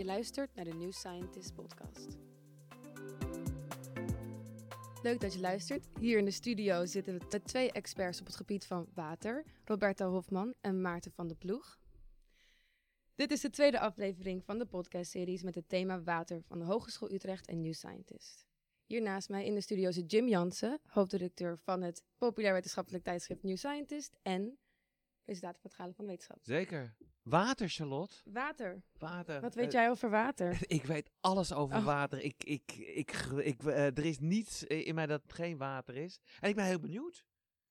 Je luistert naar de New Scientist podcast. Leuk dat je luistert. Hier in de studio zitten we met twee experts op het gebied van water, Roberta Hofman en Maarten van de Ploeg. Dit is de tweede aflevering van de podcastseries met het thema water van de Hogeschool Utrecht en New Scientist. Hier naast mij in de studio zit Jim Jansen, hoofdredacteur van het populair wetenschappelijk tijdschrift New Scientist en presentator van het Galen van Wetenschap. Zeker. Water, Charlotte. Water. Water. Wat weet Eh, jij over water? Ik weet alles over Oh. water. Ik, ik, ik, ik, eh, er is niets in mij dat geen water is. En ik ben heel benieuwd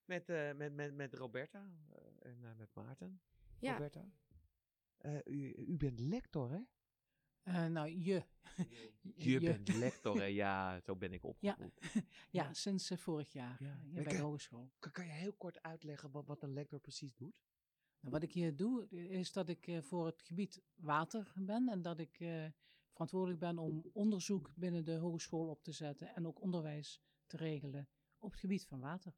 met, eh, met, met, met Roberta en eh, met Maarten. Ja, Roberta. Eh, u, u bent lector, hè? Eh, nou, je. Je, bent lector, hè? Ja, zo ben ik opgevoed. Ja, sinds eh, vorig jaar Ja. ja. Ja, bij de hogeschool. Kan, kan je heel kort uitleggen wat, wat een lector precies doet? Nou, wat ik hier doe, is dat ik eh, voor het gebied water ben en dat ik eh, verantwoordelijk ben om onderzoek binnen de hogeschool op te zetten en ook onderwijs te regelen op het gebied van water.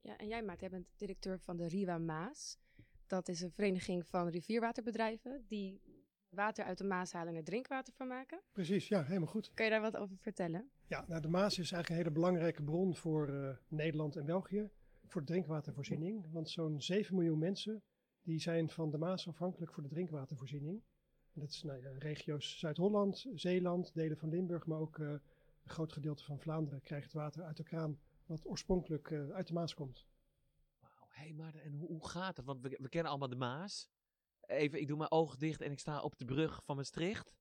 ja, en jij Maarten, jij bent directeur van de Riwa Maas. Dat is een vereniging van rivierwaterbedrijven die water uit de Maas halen en er drinkwater van maken. Precies, ja, helemaal goed. Kan je daar wat over vertellen? Ja, nou, de Maas is eigenlijk een hele belangrijke bron voor eh, Nederland en België voor de drinkwatervoorziening. Want zo'n 7 miljoen mensen die zijn van de Maas afhankelijk voor de drinkwatervoorziening. En dat is nou, ja, regio's Zuid-Holland, Zeeland, delen van Limburg, maar ook eh, een groot gedeelte van Vlaanderen krijgt water uit de kraan wat oorspronkelijk eh, uit de Maas komt. Wauw, hé, maar en hoe, hoe gaat het? Want we, we kennen allemaal de Maas. Even, ik doe mijn ogen dicht en ik sta op de brug van Maastricht.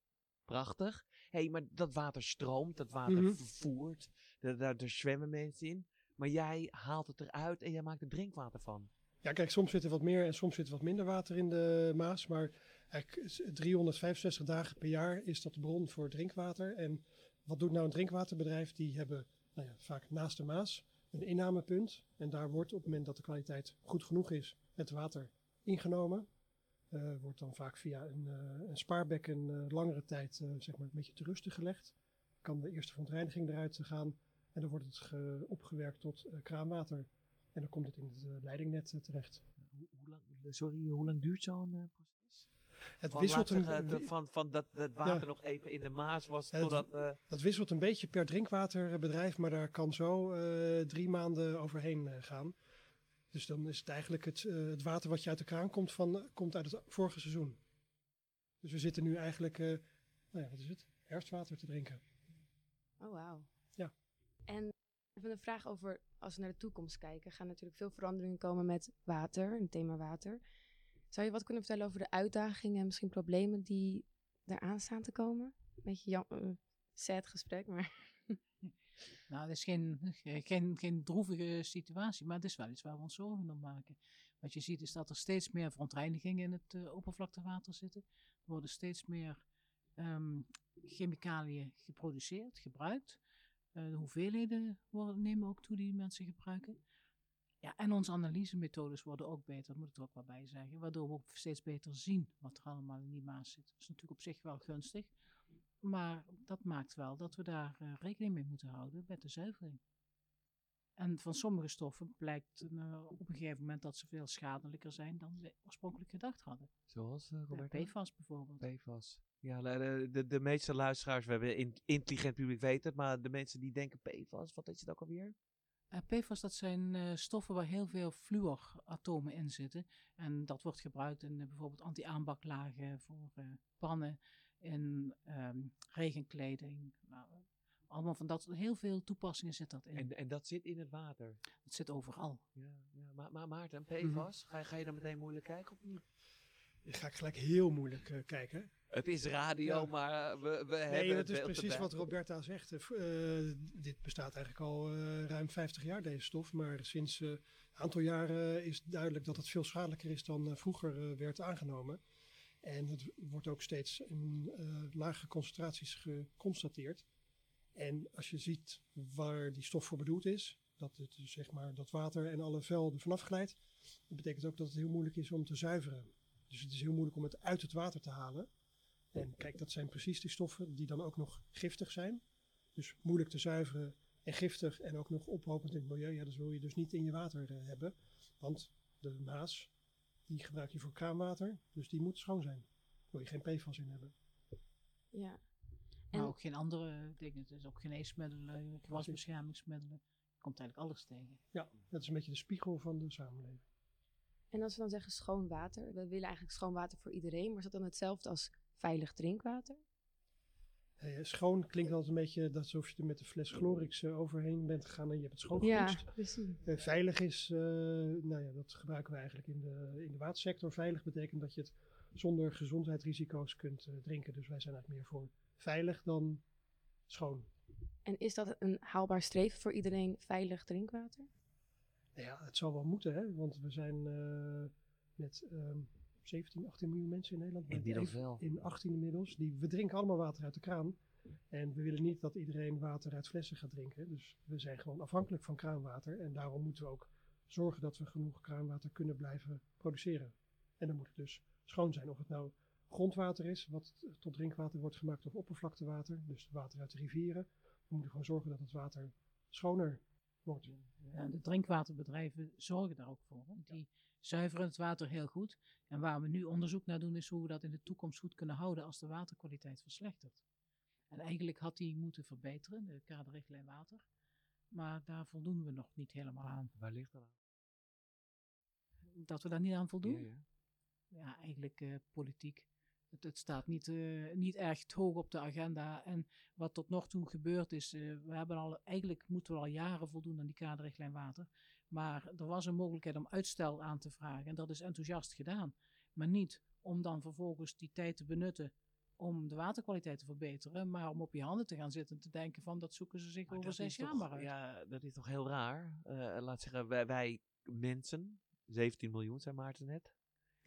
Prachtig. Hé, maar dat water stroomt, dat water Mhm. vervoert. Daar, daar, daar zwemmen mensen in. Maar jij haalt het eruit en jij maakt er drinkwater van. Ja, kijk, soms zit er wat meer en soms zit er wat minder water in de Maas. Maar eigenlijk is 365 dagen per jaar is dat de bron voor drinkwater. En wat doet nou een drinkwaterbedrijf? Die hebben nou ja, vaak naast de Maas een innamepunt. En daar wordt op het moment dat de kwaliteit goed genoeg is, het water ingenomen. Eh, wordt dan vaak via een, eh, een spaarbekken eh, langere tijd eh, zeg maar een beetje te rusten gelegd. Kan de eerste verontreiniging eruit gaan. En dan wordt het ge- opgewerkt tot eh, kraanwater. En dan komt het in het eh, leidingnet eh, terecht. Hoe, hoe lang, sorry, hoe lang duurt zo'n proces? Het Van, wisselt, een, zeggen, de- van, van dat het water nog even in de Maas was, het- totdat... eh, dat wisselt een beetje per drinkwaterbedrijf, maar daar kan zo eh, drie maanden overheen gaan. Dus dan is het eigenlijk het, het water wat je uit de kraan komt, van, komt uit het vorige seizoen. Dus we zitten nu eigenlijk, eh, nou ja, wat is het? Herfstwater te drinken. Oh, wauw. Ja. En even een vraag over, als we naar de toekomst kijken, gaan natuurlijk veel veranderingen komen met water, het thema water. Zou je wat kunnen vertellen over de uitdagingen en misschien problemen die eraan staan te komen? Een beetje jam, eh, sad gesprek, maar... Nou, het is geen, geen, geen droevige situatie, maar het is wel iets waar we ons zorgen om maken. Wat je ziet is dat er steeds meer verontreinigingen in het eh, oppervlaktewater zitten. Er worden steeds meer ehm, chemicaliën geproduceerd, gebruikt. Eh, de hoeveelheden worden, nemen ook toe die mensen gebruiken. Ja, en onze analysemethodes worden ook beter, moet ik er ook wel bij zeggen. Waardoor we ook steeds beter zien wat er allemaal in die maas zit. Dat is natuurlijk op zich wel gunstig. Maar dat maakt wel dat we daar eh, rekening mee moeten houden met de zuivering. En van sommige stoffen blijkt eh, op een gegeven moment dat ze veel schadelijker zijn dan we oorspronkelijk gedacht hadden. zoals, uh, PFAS bijvoorbeeld. PFAS. Ja, de, de, de meeste luisteraars, we hebben een intelligent publiek weten het, maar de mensen die denken PFAS, wat is het ook alweer? Eh, PFAS dat zijn eh, stoffen waar heel veel fluoratomen in zitten. En dat wordt gebruikt in eh, bijvoorbeeld anti-aanbaklagen voor pannen, in ehm, regenkleding. Nou, allemaal van dat heel veel toepassingen zit dat in. En, en dat zit in het water. het zit overal. Ja, ja. Maar, maar Maarten, PFAS, ga, je- ga je dan meteen moeilijk kijken of niet? Ga ik gelijk heel moeilijk eh, kijken. Het is radio, Ja. maar eh, we, we Nee, hebben dat het is precies wat Roberta zegt. Eh, dit bestaat eigenlijk al ruim 50 jaar, deze stof. Maar sinds een aantal jaren is duidelijk dat het veel schadelijker is dan vroeger werd aangenomen. En het wordt ook steeds in lage concentraties geconstateerd. En als je ziet waar die stof voor bedoeld is, dat het dus zeg maar dat water en alle vuil er vanaf glijdt, dat betekent ook dat het heel moeilijk is om te zuiveren. Dus het is heel moeilijk om het uit het water te halen. En kijk, dat zijn precies die stoffen die dan ook nog giftig zijn. Dus moeilijk te zuiveren en giftig en ook nog ophopend in het milieu. Ja, dat wil je dus niet in je water eh, hebben. Want de Maas, die gebruik je voor kraanwater, dus die moet schoon zijn. wil je geen PFAS in hebben. Ja. Maar En- ook geen andere dingen. Het is ook geneesmiddelen, gewasbeschermingsmiddelen. Je komt eigenlijk alles tegen. Ja, dat is een beetje de spiegel van de samenleving. En als we dan zeggen schoon water, we willen eigenlijk schoon water voor iedereen, maar is dat dan hetzelfde als veilig drinkwater? Eh, schoon klinkt altijd een beetje dat alsof je er met een fles Glorix eh, overheen bent gegaan en je hebt het Ja, schoongepoetst. precies. Eh, veilig is, nou ja, dat gebruiken we eigenlijk in de, in de watersector. Veilig betekent dat je het zonder gezondheidsrisico's kunt drinken. Dus wij zijn eigenlijk meer voor veilig dan schoon. En is dat een haalbaar streven voor iedereen veilig drinkwater? Nou ja, het zal wel moeten, hè? want we zijn eh, met ehm 17, 18 miljoen mensen in Nederland. Inmiddels wel. In 18 inmiddels. Die, we drinken allemaal water uit de kraan. En we willen niet dat iedereen water uit flessen gaat drinken. Dus we zijn gewoon afhankelijk van kraanwater. En daarom moeten we ook zorgen dat we genoeg kraanwater kunnen blijven produceren. En dan moet het dus schoon zijn. Of het nou grondwater is, wat tot drinkwater wordt gemaakt, of oppervlaktewater. Dus water uit de rivieren. We moeten gewoon zorgen dat het water schoner Ja, de drinkwaterbedrijven zorgen daar ook voor. want Die zuiveren het water heel goed. En waar we nu onderzoek naar doen, is hoe we dat in de toekomst goed kunnen houden als de waterkwaliteit verslechtert. En eigenlijk had die moeten verbeteren, de kaderrichtlijn water. Maar daar voldoen we nog niet helemaal aan. Waar ligt dat aan? Dat we daar niet aan voldoen? Ja, ja. ja, eigenlijk eh, politiek. Het, het staat niet, eh, niet erg hoog op de agenda. En wat tot nog toe gebeurd is, eh, we hebben al, eigenlijk moeten we al jaren voldoen aan die kaderrichtlijn water. Maar er was een mogelijkheid om uitstel aan te vragen. En dat is enthousiast gedaan. Maar niet om dan vervolgens die tijd te benutten om de waterkwaliteit te verbeteren. Maar om op je handen te gaan zitten en te denken van dat zoeken ze zich Maar over zes jaar toch- maar uit. Ja, dat is toch heel raar. Eh, laat zeggen, wij, wij mensen, 17 miljoen zei Maarten net.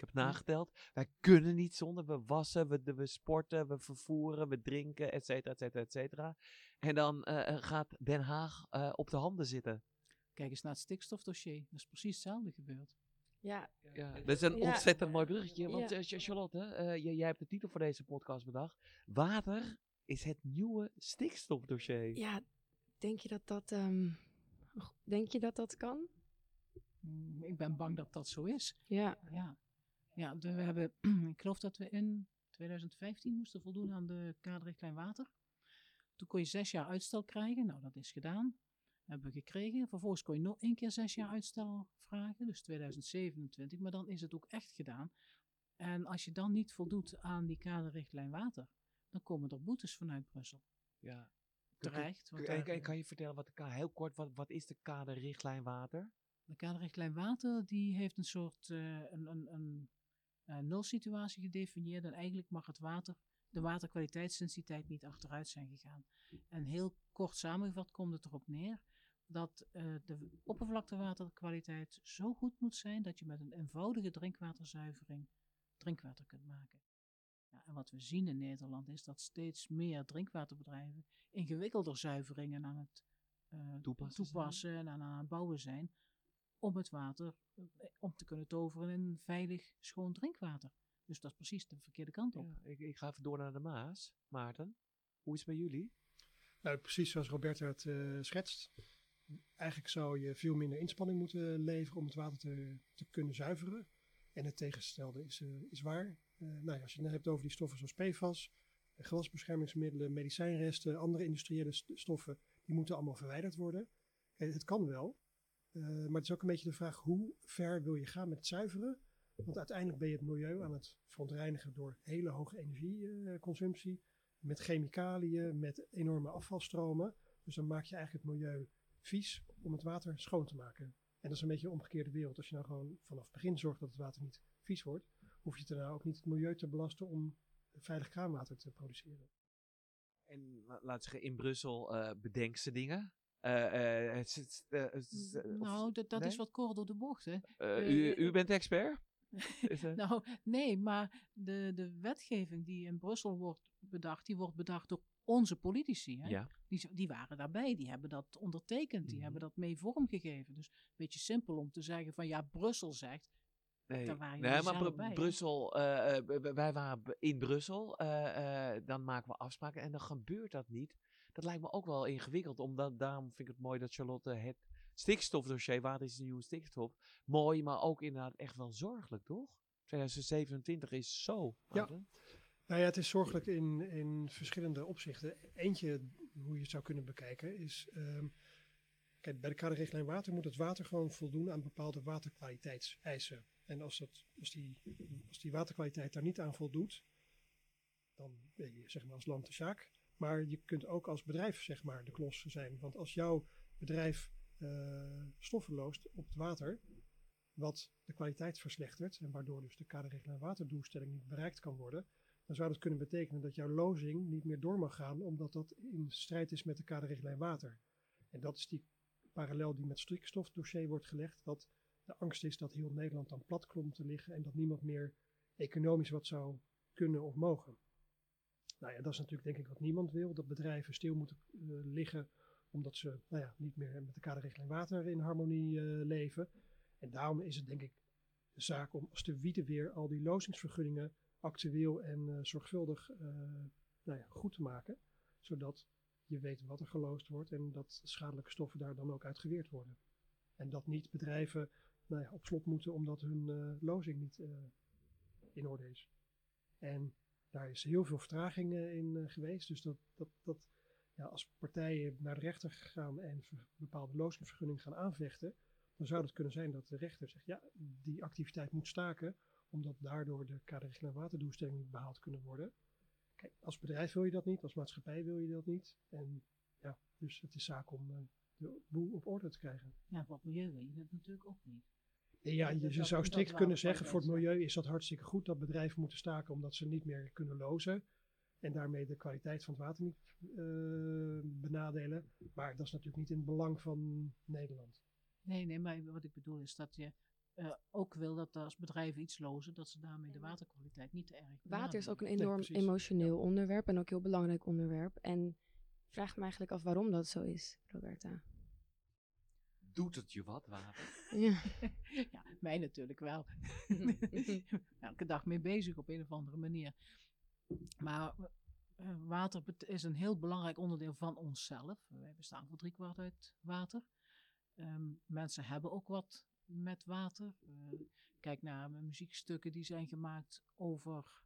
Ik heb het nageteld. Wij kunnen niet zonder. We wassen, we, we sporten, we vervoeren, we drinken, et cetera, et cetera, et cetera. En dan eh, eh, gaat Den Haag eh, op de handen zitten. Kijk eens naar het stikstofdossier. Dat is precies hetzelfde gebeurd. Ja, Ja, dat is een Ja. ontzettend mooi bruggetje. Want Ja. Charlotte, eh, jij, jij hebt de titel voor deze podcast bedacht. Water is het nieuwe stikstofdossier. ja, denk je dat dat, ehm, denk je dat dat kan? Mm, Ik ben bang dat dat zo is. Ja, Ja, ja we hebben, ik geloof dat we in 2015 moesten voldoen aan de kaderrichtlijn water. Toen kon je zes jaar uitstel krijgen. Nou, dat is gedaan. Hebben we gekregen. Vervolgens kon je nog één keer zes jaar uitstel vragen, dus 2027. Maar dan is het ook echt gedaan. En als je dan niet voldoet aan die kaderrichtlijn water, dan komen er boetes vanuit Brussel. Ja. Terecht. want En, kan je vertellen, wat de, heel kort, wat, wat is de kaderrichtlijn water? De kaderrichtlijn water die heeft een soort eh, een, een, een, nulsituatie gedefinieerd. En eigenlijk mag het water, de waterkwaliteit sinds die tijd niet achteruit zijn gegaan. En heel kort samengevat komt het erop neer dat eh, de oppervlaktewaterkwaliteit zo goed moet zijn dat je met een eenvoudige drinkwaterzuivering drinkwater kunt maken. Ja, en wat we zien in Nederland is dat steeds meer drinkwaterbedrijven ingewikkelder zuiveringen aan het eh, Toepassen toepassen en aan het bouwen zijn om het water eh, om te kunnen toveren in veilig, schoon drinkwater. Dus dat is precies de verkeerde kant op. Ja, ik, ik ga even door naar de Maas. Maarten, hoe is het bij jullie? Nou, precies zoals Roberta het eh, schetst. Eigenlijk zou je veel minder inspanning moeten leveren om het water te, te kunnen zuiveren. En het tegenstelde is, eh, is waar. Eh, nou ja, als je het net hebt over die stoffen zoals PFAS, eh, gewasbeschermingsmiddelen, medicijnresten, andere industriële st- stoffen, die moeten allemaal verwijderd worden. Eh, het kan wel, eh, maar het is ook een beetje de vraag hoe ver wil je gaan met zuiveren. Want uiteindelijk ben je het milieu aan het verontreinigen door hele hoge energieconsumptie met chemicaliën, met enorme afvalstromen. Dus dan maak je eigenlijk het milieu vies om het water schoon te maken. En dat is een beetje een omgekeerde wereld. Als je nou gewoon vanaf het begin zorgt dat het water niet vies wordt, hoef je daarna ook niet het milieu te belasten om veilig kraanwater te produceren. En la- laat zeggen, in Brussel eh bedenk ze dingen. Eh, eh, eh, of- nou, dat, dat nee? is wat kort door de bocht. Hè? u, u bent expert? Nou, nee, maar de, de wetgeving die in Brussel wordt bedacht, die wordt bedacht door onze politici. Hè? ja. Die, die waren daarbij, die hebben dat ondertekend, die Mhm. hebben dat mee vormgegeven. Dus een beetje simpel om te zeggen van ja, Brussel zegt, Nee, nee maar bij? Brussel, wij waren in Brussel, dan maken we afspraken en dan gebeurt dat niet. Dat lijkt me ook wel ingewikkeld, omdat daarom vind ik het mooi dat Charlotte het stikstofdossier, waar is de nieuwe stikstof, mooi, maar ook inderdaad echt wel zorgelijk, toch? 2027 is zo. Ja. Nou ja, het is zorgelijk in, in verschillende opzichten. Eentje, hoe je het zou kunnen bekijken, is... ehm, kijk, bij de kaderrichtlijn water moet het water gewoon voldoen aan bepaalde waterkwaliteitseisen. En als, dat, als, die, als die waterkwaliteit daar niet aan voldoet, dan ben je zeg maar als land de zaak. Maar je kunt ook als bedrijf zeg maar de klos zijn. Want als jouw bedrijf eh, stoffen loost op het water, wat de kwaliteit verslechtert en waardoor dus de kaderrichtlijn waterdoelstelling niet bereikt kan worden, dan zou dat kunnen betekenen dat jouw lozing niet meer door mag gaan, omdat dat in strijd is met de kaderrichtlijn water. En dat is die parallel die met stikstofdossier wordt gelegd, dat de angst is dat heel Nederland dan plat komt te liggen en dat niemand meer economisch wat zou kunnen of mogen. Nou ja, dat is natuurlijk denk ik wat niemand wil, dat bedrijven stil moeten eh, liggen omdat ze nou ja, niet meer met de kaderrichtlijn water in harmonie eh, leven. En daarom is het denk ik de zaak om als de wieten weer al die lozingsvergunningen actueel en eh, zorgvuldig nou ja, goed te maken. Zodat je weet wat er geloosd wordt en dat schadelijke stoffen daar dan ook uitgeweerd worden. En dat niet bedrijven nou ja, op slot moeten omdat hun lozing niet in orde is. En daar is heel veel vertraging eh, in eh, geweest. Dus dat, dat, dat ja, als partijen naar de rechter gaan en bepaalde lozingsvergunningen gaan aanvechten, dan zou het kunnen zijn dat de rechter zegt, ja, die activiteit moet staken, omdat daardoor de kaderrichtlijn niet behaald kunnen worden. Kijk, als bedrijf wil je dat niet, als maatschappij wil je dat niet. En ja, dus het is zaak om eh, de boel op orde te krijgen. Ja, voor het milieu wil je dat natuurlijk ook niet. Ja, je, dat- zou dat strikt kunnen zeggen, voor het milieu is dat hartstikke goed dat bedrijven moeten staken omdat ze niet meer kunnen lozen. En daarmee de kwaliteit van het water niet eh, benadelen. Maar dat is natuurlijk niet in het belang van Nederland. Nee, nee, maar wat ik bedoel is dat je eh, ook wil dat als bedrijven iets lozen, dat ze daarmee de waterkwaliteit niet te erg Water is ook een benadelen. enorm emotioneel onderwerp en ook een heel belangrijk onderwerp. En ik vraag me eigenlijk af waarom dat zo is, Roberta. Doet het je wat, water? Ja. ja, mij natuurlijk wel. Elke dag mee bezig op een of andere manier. Maar eh, water is een heel belangrijk onderdeel van onszelf. Wij bestaan voor driekwart uit water. Ehm, mensen hebben ook wat met water. Eh, kijk naar mijn muziekstukken die zijn gemaakt over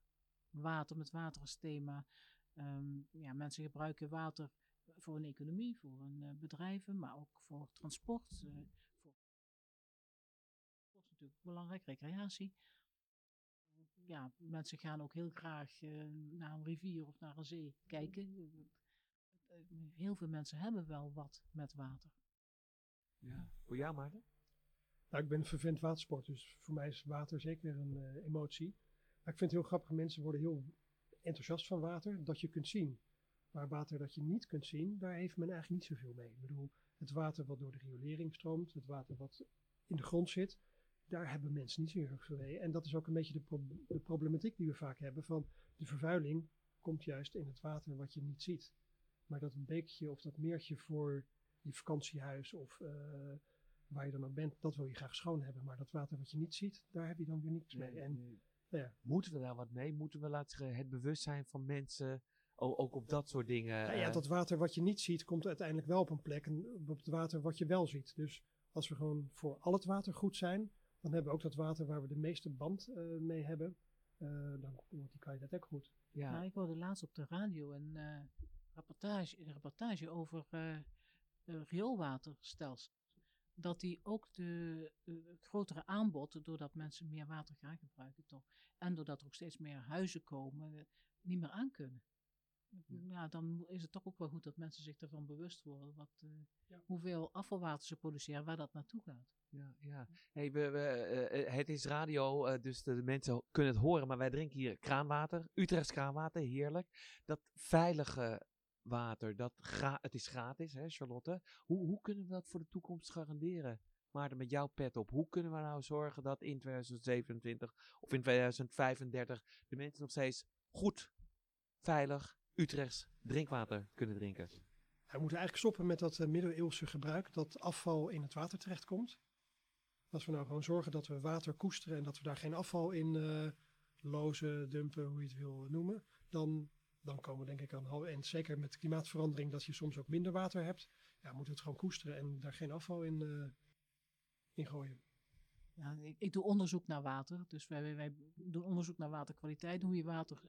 water, met water als thema. Ehm, ja, mensen gebruiken water voor een economie, voor een eh, bedrijven, maar ook voor transport. eh, voor dat is natuurlijk belangrijk, recreatie. Ja, mensen gaan ook heel graag eh, naar een rivier of naar een zee kijken. Eh, Heel veel mensen hebben wel wat met water. Ja. Voor jou, Maarten? Nou, ik ben een vervent watersport, dus voor mij is water zeker een eh, emotie. Maar ik vind het heel grappig, mensen worden heel enthousiast van water, dat je kunt zien. Maar water dat je niet kunt zien, daar heeft men eigenlijk niet zoveel mee. Ik bedoel, het water wat door de riolering stroomt, het water wat in de grond zit, daar hebben mensen niet zo heel veel mee. En dat is ook een beetje de, pro- de problematiek die we vaak hebben van de vervuiling komt juist in het water wat je niet ziet. Maar dat beekje of dat meertje voor je vakantiehuis of eh, waar je dan ook bent, dat wil je graag schoon hebben. Maar dat water wat je niet ziet, daar heb je dan weer niks mee. En ja, Moeten we daar wat mee? Moeten we laten het bewustzijn van mensen, ook op dat soort dingen? Nou ja, eh, dat water wat je niet ziet, komt uiteindelijk wel op een plek. En op het water wat je wel ziet. Dus als we gewoon voor al het water goed zijn, dan hebben we ook dat water waar we de meeste band eh, mee hebben. eh, dan wordt die kwaliteit ook goed. ja. Nou, ik hoorde laatst op de radio een eh, rapportage, een rapportage over eh eh, rioolwaterstelsels. Dat die ook de, het grotere aanbod, doordat mensen meer water gaan gebruiken toch, en doordat er ook steeds meer huizen komen, niet meer aankunnen. Ja, dan is het toch ook wel goed dat mensen zich ervan bewust worden wat, eh, Ja. hoeveel afvalwater ze produceren, waar dat naartoe gaat. Ja, ja. Hey, we, we, eh, eh, het is radio, dus de mensen kunnen het horen, maar wij drinken hier kraanwater. Utrechts kraanwater, heerlijk. Dat veilige water, dat gra het is gratis, hè, Charlotte. Hoe, hoe kunnen we dat voor de toekomst garanderen? Maarten, met jouw pet op. Hoe kunnen we nou zorgen dat in 2027 of in 2035 de mensen nog steeds goed, veilig, Utrechts drinkwater kunnen drinken? We moeten eigenlijk stoppen met dat eh, middeleeuwse gebruik dat afval in het water terechtkomt. Als we nou gewoon zorgen dat we water koesteren en dat we daar geen afval in eh, lozen, dumpen, hoe je het wil noemen, dan, dan komen we denk ik aan. En zeker met klimaatverandering, dat je soms ook minder water hebt, ja, moeten we het gewoon koesteren en daar geen afval in, eh in gooien. Ja, ik, ik doe onderzoek naar water. Dus wij, wij, wij doen onderzoek naar waterkwaliteit. Hoe je water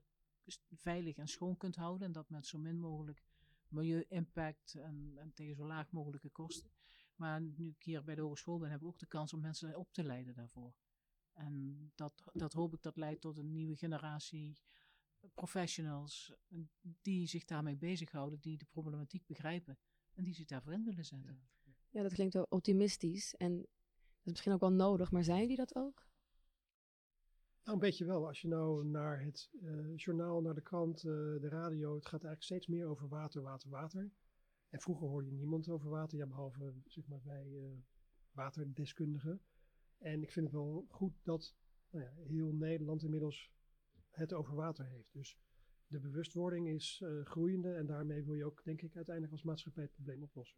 veilig en schoon kunt houden. En dat met zo min mogelijk milieu-impact en, en tegen zo laag mogelijke kosten. Maar nu ik hier bij de hogeschool ben, heb ik ook de kans om mensen op te leiden daarvoor. En dat, dat hoop ik dat leidt tot een nieuwe generatie professionals die zich daarmee bezighouden, die de problematiek begrijpen en die zich daarvoor in willen zetten. Ja, dat klinkt wel optimistisch. En dat is misschien ook wel nodig, maar zijn die dat ook? Nou, een beetje wel. Als je nou naar het eh, journaal, naar de krant, eh, de radio, het gaat eigenlijk steeds meer over water, water, water. En vroeger hoorde je niemand over water, ja, behalve zeg maar bij eh, waterdeskundigen. En ik vind het wel goed dat nou ja, heel Nederland inmiddels het over water heeft. Dus de bewustwording is groeiende en daarmee wil je ook, denk ik, uiteindelijk als maatschappij het probleem oplossen.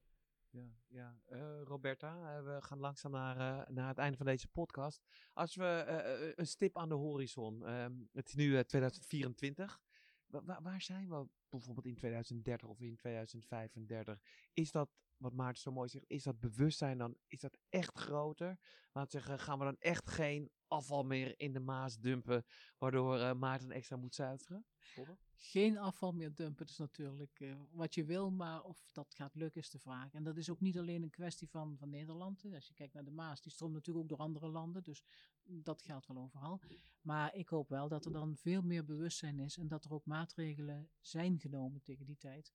Ja, ja. Eh, Roberta, eh, we gaan langzaam naar, eh, naar het einde van deze podcast. Als we een stip aan de horizon, ehm, het is nu eh, 2024. Wa- wa- waar zijn we bijvoorbeeld in 2030 of in 2035? Is dat, wat Maarten zo mooi zegt, is dat bewustzijn dan, is dat echt groter? Laat zeggen, gaan we dan echt geen afval meer in de Maas dumpen, waardoor eh, Maarten extra moet zuiveren? Robert? Geen afval meer dumpen, dat is natuurlijk eh, wat je wil, maar of dat gaat lukken is de vraag. En dat is ook niet alleen een kwestie van, van Nederland. Als je kijkt naar de Maas, die stroomt natuurlijk ook door andere landen, dus dat geldt wel overal. Maar ik hoop wel dat er dan veel meer bewustzijn is en dat er ook maatregelen zijn genomen tegen die tijd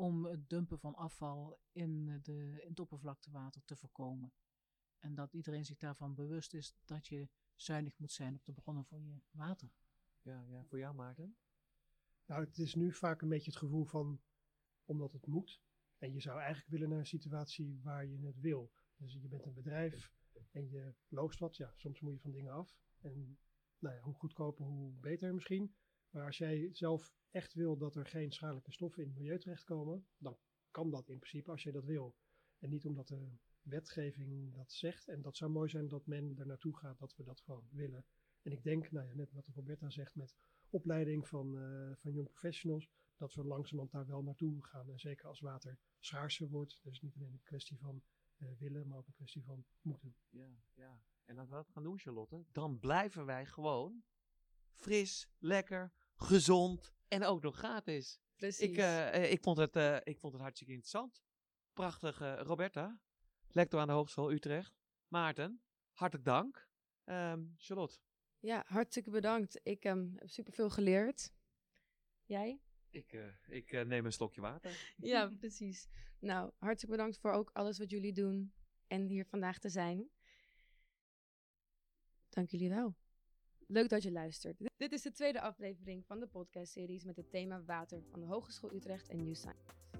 om het dumpen van afval in, de, in het oppervlaktewater te voorkomen. En dat iedereen zich daarvan bewust is dat je zuinig moet zijn op de bronnen voor je water. Ja, ja, voor jou Maarten? Nou, het is nu vaak een beetje het gevoel van, omdat het moet. En je zou eigenlijk willen naar een situatie waar je het wil. Dus je bent een bedrijf en je loost wat. Ja, soms moet je van dingen af. En nou ja, hoe goedkoper, hoe beter misschien. Maar als jij zelf echt wil dat er geen schadelijke stoffen in het milieu terechtkomen, dan kan dat in principe als je dat wil. En niet omdat de wetgeving dat zegt. En dat zou mooi zijn dat men er naartoe gaat dat we dat gewoon willen. En ik denk, nou ja, net wat Roberta zegt met opleiding van, eh, van young professionals, dat we langzamerhand daar wel naartoe gaan. En zeker als water schaarser wordt, dus niet alleen een kwestie van eh, willen, maar ook een kwestie van moeten. Ja, ja. En als we dat gaan doen, Charlotte, dan blijven wij gewoon fris, lekker, gezond en ook nog gratis. Precies. Ik, eh, eh, ik, vond het, eh, ik vond het hartstikke interessant. Prachtig, eh, Roberta, lector aan de Hogeschool Utrecht. Maarten, hartelijk dank. Ehm, Charlotte, Ja, hartstikke bedankt. Ik ehm, heb superveel geleerd. Jij? ik, eh, ik eh, neem een slokje water. Ja, precies. Nou, hartstikke bedankt voor ook alles wat jullie doen en hier vandaag te zijn. Dank jullie wel. Leuk dat je luistert. Dit is de tweede aflevering van de podcastseries met het thema water van de Hogeschool Utrecht en New Science.